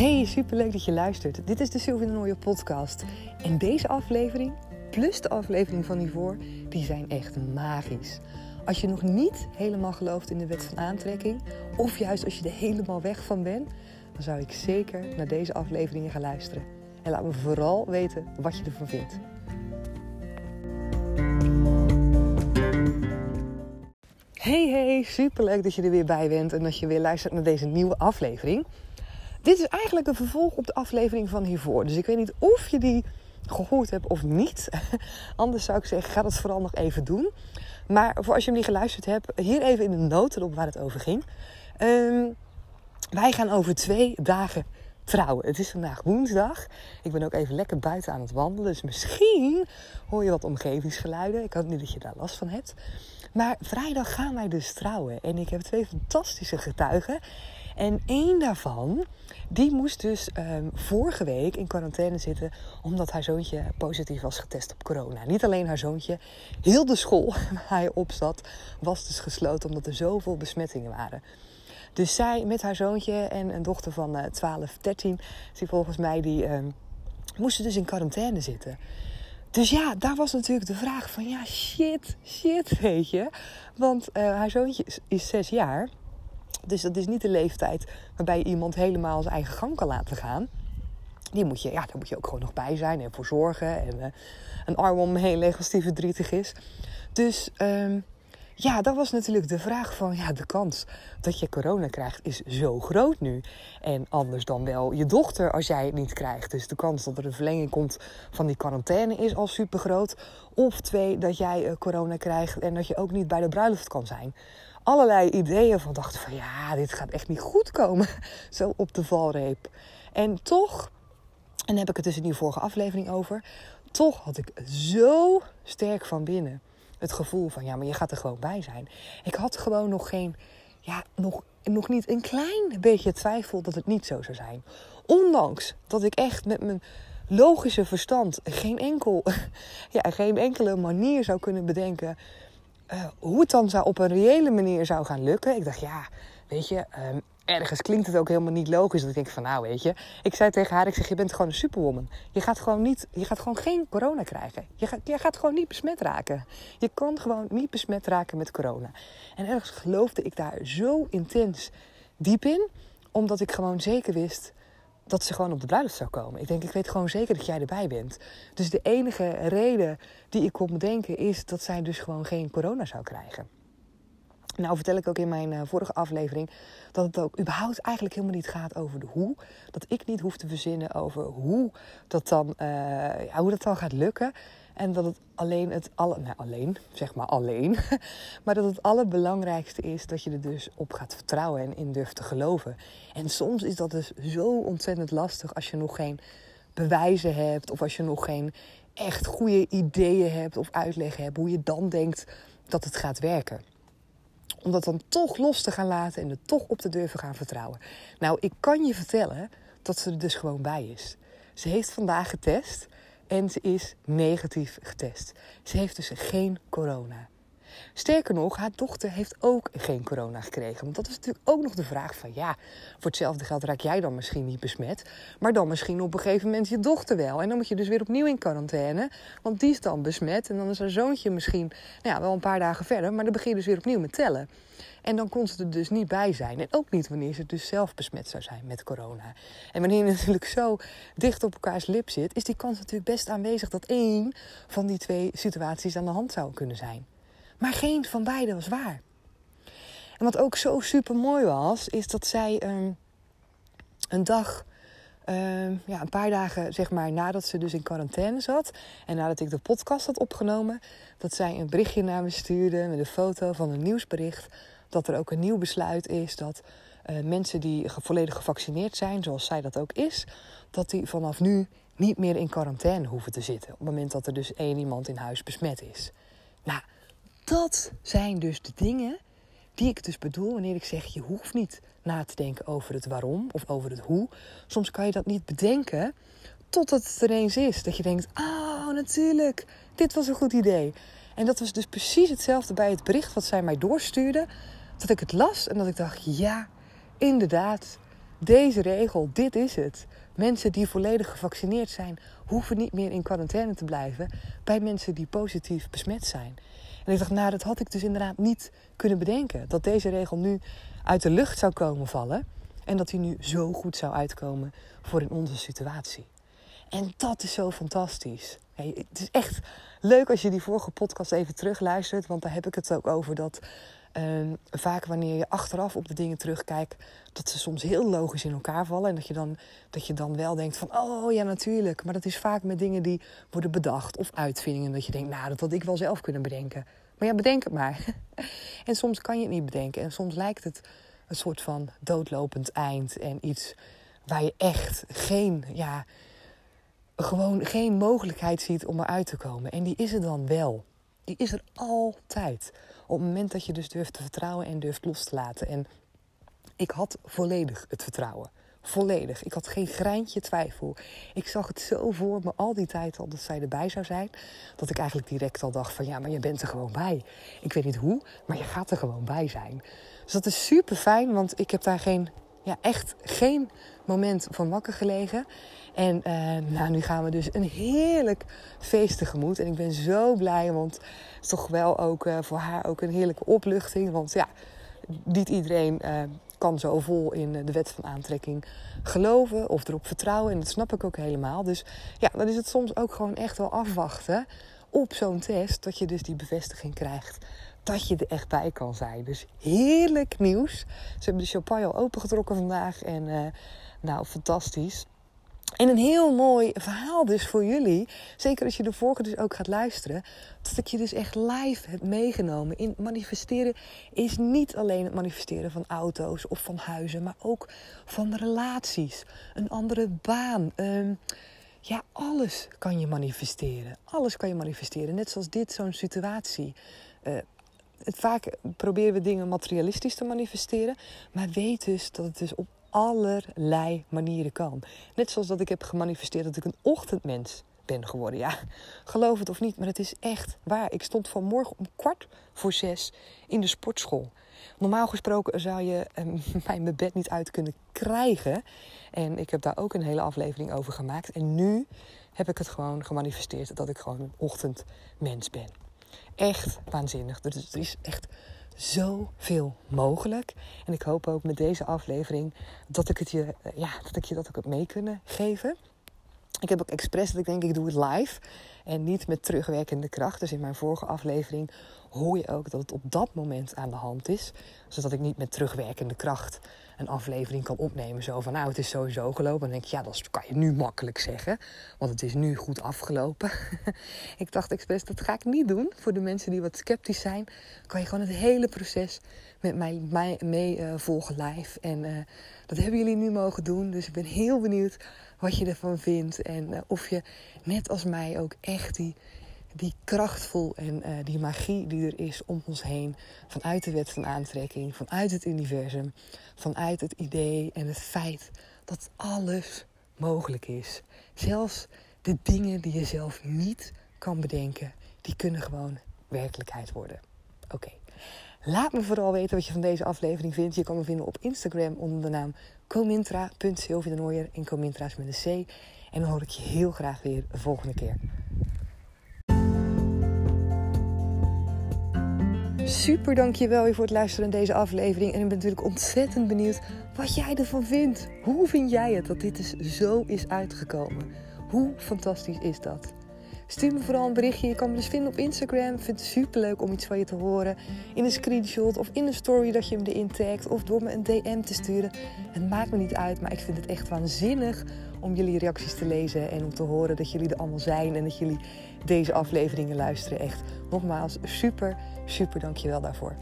Hey, superleuk dat je luistert. Dit is de Sylvie de Nooie podcast. En deze aflevering, plus de aflevering van hiervoor, die zijn echt magisch. Als je nog niet helemaal gelooft in de wet van aantrekking, of juist als je er helemaal weg van bent, dan zou ik zeker naar deze afleveringen gaan luisteren. En laat me vooral weten wat je ervan vindt. Hey hey, superleuk dat je er weer bij bent en dat je weer luistert naar deze nieuwe aflevering. Dit is eigenlijk een vervolg op de aflevering van hiervoor. Dus ik weet niet of je die gehoord hebt of niet. Anders zou ik zeggen, ga dat vooral nog even doen. Maar voor als je hem niet geluisterd hebt, hier even in de noten op waar het over ging. Ehm, wij gaan over twee dagen trouwen. Het is vandaag woensdag. Ik ben ook even lekker buiten aan het wandelen. Dus misschien hoor je wat omgevingsgeluiden. Ik hoop niet dat je daar last van hebt. Maar vrijdag gaan wij dus trouwen. En ik heb twee fantastische getuigen. En één daarvan, die moest dus um, vorige week in quarantaine zitten omdat haar zoontje positief was getest op corona. Niet alleen haar zoontje, heel de school waar hij op zat was dus gesloten omdat er zoveel besmettingen waren. Dus zij met haar zoontje en een dochter van uh, 12, 13, die volgens mij, die uh, moesten dus in quarantaine zitten. Dus ja, daar was natuurlijk de vraag van ja, shit, shit, weet je. Want uh, haar zoontje is zes jaar. Dus dat is niet de leeftijd waarbij je iemand helemaal zijn eigen gang kan laten gaan. Die moet je, ja, daar moet je ook gewoon nog bij zijn en voor zorgen. En uh, een arm heen leggen als die verdrietig is. Dus um, ja, dat was natuurlijk de vraag van... ja, de kans dat je corona krijgt is zo groot nu. En anders dan wel je dochter als jij het niet krijgt. Dus de kans dat er een verlenging komt van die quarantaine is al super groot. Of twee, dat jij uh, corona krijgt en dat je ook niet bij de bruiloft kan zijn allerlei ideeën van dachten van ja, dit gaat echt niet goed komen. Zo op de valreep. En toch, en daar heb ik het dus in die vorige aflevering over. Toch had ik zo sterk van binnen het gevoel van ja, maar je gaat er gewoon bij zijn. Ik had gewoon nog geen, ja, nog, nog niet een klein beetje twijfel dat het niet zo zou zijn. Ondanks dat ik echt met mijn logische verstand geen, enkel, ja, geen enkele manier zou kunnen bedenken uh, hoe het dan zou op een reële manier zou gaan lukken. Ik dacht, ja, weet je, um, ergens klinkt het ook helemaal niet logisch. Dat ik denk van, nou weet je, ik zei tegen haar, ik zeg, je bent gewoon een superwoman. Je gaat gewoon niet, je gaat gewoon geen corona krijgen. Je gaat, je gaat gewoon niet besmet raken. Je kan gewoon niet besmet raken met corona. En ergens geloofde ik daar zo intens diep in, omdat ik gewoon zeker wist dat ze gewoon op de bruiloft zou komen. Ik denk, ik weet gewoon zeker dat jij erbij bent. Dus de enige reden die ik kon bedenken is dat zij dus gewoon geen corona zou krijgen. Nou vertel ik ook in mijn uh, vorige aflevering dat het ook überhaupt eigenlijk helemaal niet gaat over de hoe. Dat ik niet hoef te verzinnen over hoe dat dan, ja, hoe dat dan gaat lukken. En dat het alleen het alle, nou alleen, zeg maar alleen, maar dat het allerbelangrijkste is dat je er dus op gaat vertrouwen en in durft te geloven. En soms is dat dus zo ontzettend lastig als je nog geen bewijzen hebt of als je nog geen echt goede ideeën hebt of uitleg hebt hoe je dan denkt dat het gaat werken. Om dat dan toch los te gaan laten en er toch op te durven gaan vertrouwen. Nou, ik kan je vertellen dat ze er dus gewoon bij is. Ze heeft vandaag getest en ze is negatief getest. Ze heeft dus geen corona. Sterker nog, haar dochter heeft ook geen corona gekregen. Want dat is natuurlijk ook nog de vraag van ja, voor hetzelfde geld raak jij dan misschien niet besmet. Maar dan misschien op een gegeven moment je dochter wel. En dan moet je dus weer opnieuw in quarantaine. Want die is dan besmet. En dan is haar zoontje misschien nou ja, wel een paar dagen verder. Maar dan begin je dus weer opnieuw met tellen. En dan kon ze er dus niet bij zijn. En ook niet wanneer ze dus zelf besmet zou zijn met corona. En wanneer je natuurlijk zo dicht op elkaars lip zit, is die kans natuurlijk best aanwezig dat één van die twee situaties aan de hand zou kunnen zijn. Maar geen van beide was waar. En wat ook zo super mooi was, is dat zij een dag, um, ja, een paar dagen zeg maar nadat ze dus in quarantaine zat en nadat ik de podcast had opgenomen, dat zij een berichtje naar me stuurde met een foto van een nieuwsbericht dat er ook een nieuw besluit is dat uh, mensen die volledig gevaccineerd zijn, zoals zij dat ook is, dat die vanaf nu niet meer in quarantaine hoeven te zitten. Op het moment dat er dus één iemand in huis besmet is. Nou, dat zijn dus de dingen die ik dus bedoel wanneer ik zeg: je hoeft niet na te denken over het waarom of over het hoe. Soms kan je dat niet bedenken totdat het er eens is. Dat je denkt: oh, natuurlijk, dit was een goed idee. En dat was dus precies hetzelfde bij het bericht wat zij mij doorstuurde. Dat ik het las en dat ik dacht: ja, inderdaad, deze regel, dit is het. Mensen die volledig gevaccineerd zijn, hoeven niet meer in quarantaine te blijven bij mensen die positief besmet zijn. En ik dacht, nou, dat had ik dus inderdaad niet kunnen bedenken. Dat deze regel nu uit de lucht zou komen vallen. En dat die nu zo goed zou uitkomen voor in onze situatie. En dat is zo fantastisch. het is echt leuk als je die vorige podcast even terugluistert. Want daar heb ik het ook over dat uh, vaak wanneer je achteraf op de dingen terugkijkt, dat ze soms heel logisch in elkaar vallen. En dat je, dan, dat je dan wel denkt van, oh ja natuurlijk. Maar dat is vaak met dingen die worden bedacht of uitvindingen. Dat je denkt, nou dat had ik wel zelf kunnen bedenken. Maar ja, bedenk het maar. en soms kan je het niet bedenken. En soms lijkt het een soort van doodlopend eind. En iets waar je echt geen, ja, gewoon geen mogelijkheid ziet om eruit te komen. En die is er dan wel. Die is er altijd. Op het moment dat je dus durft te vertrouwen en durft los te laten. En ik had volledig het vertrouwen. Volledig. Ik had geen greintje twijfel. Ik zag het zo voor me al die tijd al dat zij erbij zou zijn. Dat ik eigenlijk direct al dacht van ja, maar je bent er gewoon bij. Ik weet niet hoe, maar je gaat er gewoon bij zijn. Dus dat is super fijn, want ik heb daar geen, ja, echt geen moment van wakker gelegen. En uh, nou, nu gaan we dus een heerlijk feest tegemoet. En ik ben zo blij, want het is toch wel ook uh, voor haar ook een heerlijke opluchting. Want ja, niet iedereen uh, kan zo vol in de wet van aantrekking geloven of erop vertrouwen. En dat snap ik ook helemaal. Dus ja, dan is het soms ook gewoon echt wel afwachten op zo'n test. Dat je dus die bevestiging krijgt dat je er echt bij kan zijn. Dus heerlijk nieuws. Ze hebben de champagne al opengetrokken vandaag. En uh, nou, fantastisch. En een heel mooi verhaal dus voor jullie. Zeker als je de vorige dus ook gaat luisteren. Dat ik je dus echt live heb meegenomen. In manifesteren is niet alleen het manifesteren van auto's of van huizen. Maar ook van relaties. Een andere baan. Um, ja, alles kan je manifesteren. Alles kan je manifesteren. Net zoals dit, zo'n situatie. Het, vaak proberen we dingen materialistisch te manifesteren. Maar weet dus dat het dus op allerlei manieren kan. Net zoals dat ik heb gemanifesteerd dat ik een ochtendmens ben geworden. Ja, geloof het of niet, maar het is echt waar. Ik stond vanmorgen om kwart voor zes in de sportschool. Normaal gesproken zou je eh, mij mijn bed niet uit kunnen krijgen. En ik heb daar ook een hele aflevering over gemaakt. En nu heb ik het gewoon gemanifesteerd dat ik gewoon een ochtendmens ben. Echt waanzinnig. Er is echt zoveel mogelijk. En ik hoop ook met deze aflevering dat ik, het je, ja, dat ik je dat ook heb mee kunnen geven. Ik heb ook expres dat ik denk, ik doe het live en niet met terugwerkende kracht. Dus in mijn vorige aflevering hoor je ook dat het op dat moment aan de hand is. Zodat ik niet met terugwerkende kracht een aflevering kan opnemen. Zo van, nou, het is sowieso gelopen. Dan denk je, ja, dat kan je nu makkelijk zeggen. Want het is nu goed afgelopen. ik dacht expres, dat ga ik niet doen. Voor de mensen die wat sceptisch zijn, kan je gewoon het hele proces met mij, mee uh, volgen live. En uh, dat hebben jullie nu mogen doen. Dus ik ben heel benieuwd wat je ervan vindt. En uh, of je, net als mij, ook echt die die krachtvol en uh, die magie die er is om ons heen. Vanuit de wet van aantrekking, vanuit het universum, vanuit het idee en het feit dat alles mogelijk is. Zelfs de dingen die je zelf niet kan bedenken, die kunnen gewoon werkelijkheid worden. Oké. Laat me vooral weten wat je van deze aflevering vindt. Je kan me vinden op Instagram onder de naam comintra.sylvie en Comintra's met een C. En dan hoor ik je heel graag weer de volgende keer. Super dankjewel weer voor het luisteren naar deze aflevering. En ik ben natuurlijk ontzettend benieuwd wat jij ervan vindt. Hoe vind jij het dat dit dus zo is uitgekomen? Hoe fantastisch is dat? Stuur me vooral een berichtje. Je kan me dus vinden op Instagram. Ik vind het super leuk om iets van je te horen. In een screenshot of in een story dat je me erin tagt. Of door me een DM te sturen. Het maakt me niet uit, maar ik vind het echt waanzinnig om jullie reacties te lezen. En om te horen dat jullie er allemaal zijn. En dat jullie deze afleveringen luisteren. Echt nogmaals super, super dankjewel daarvoor.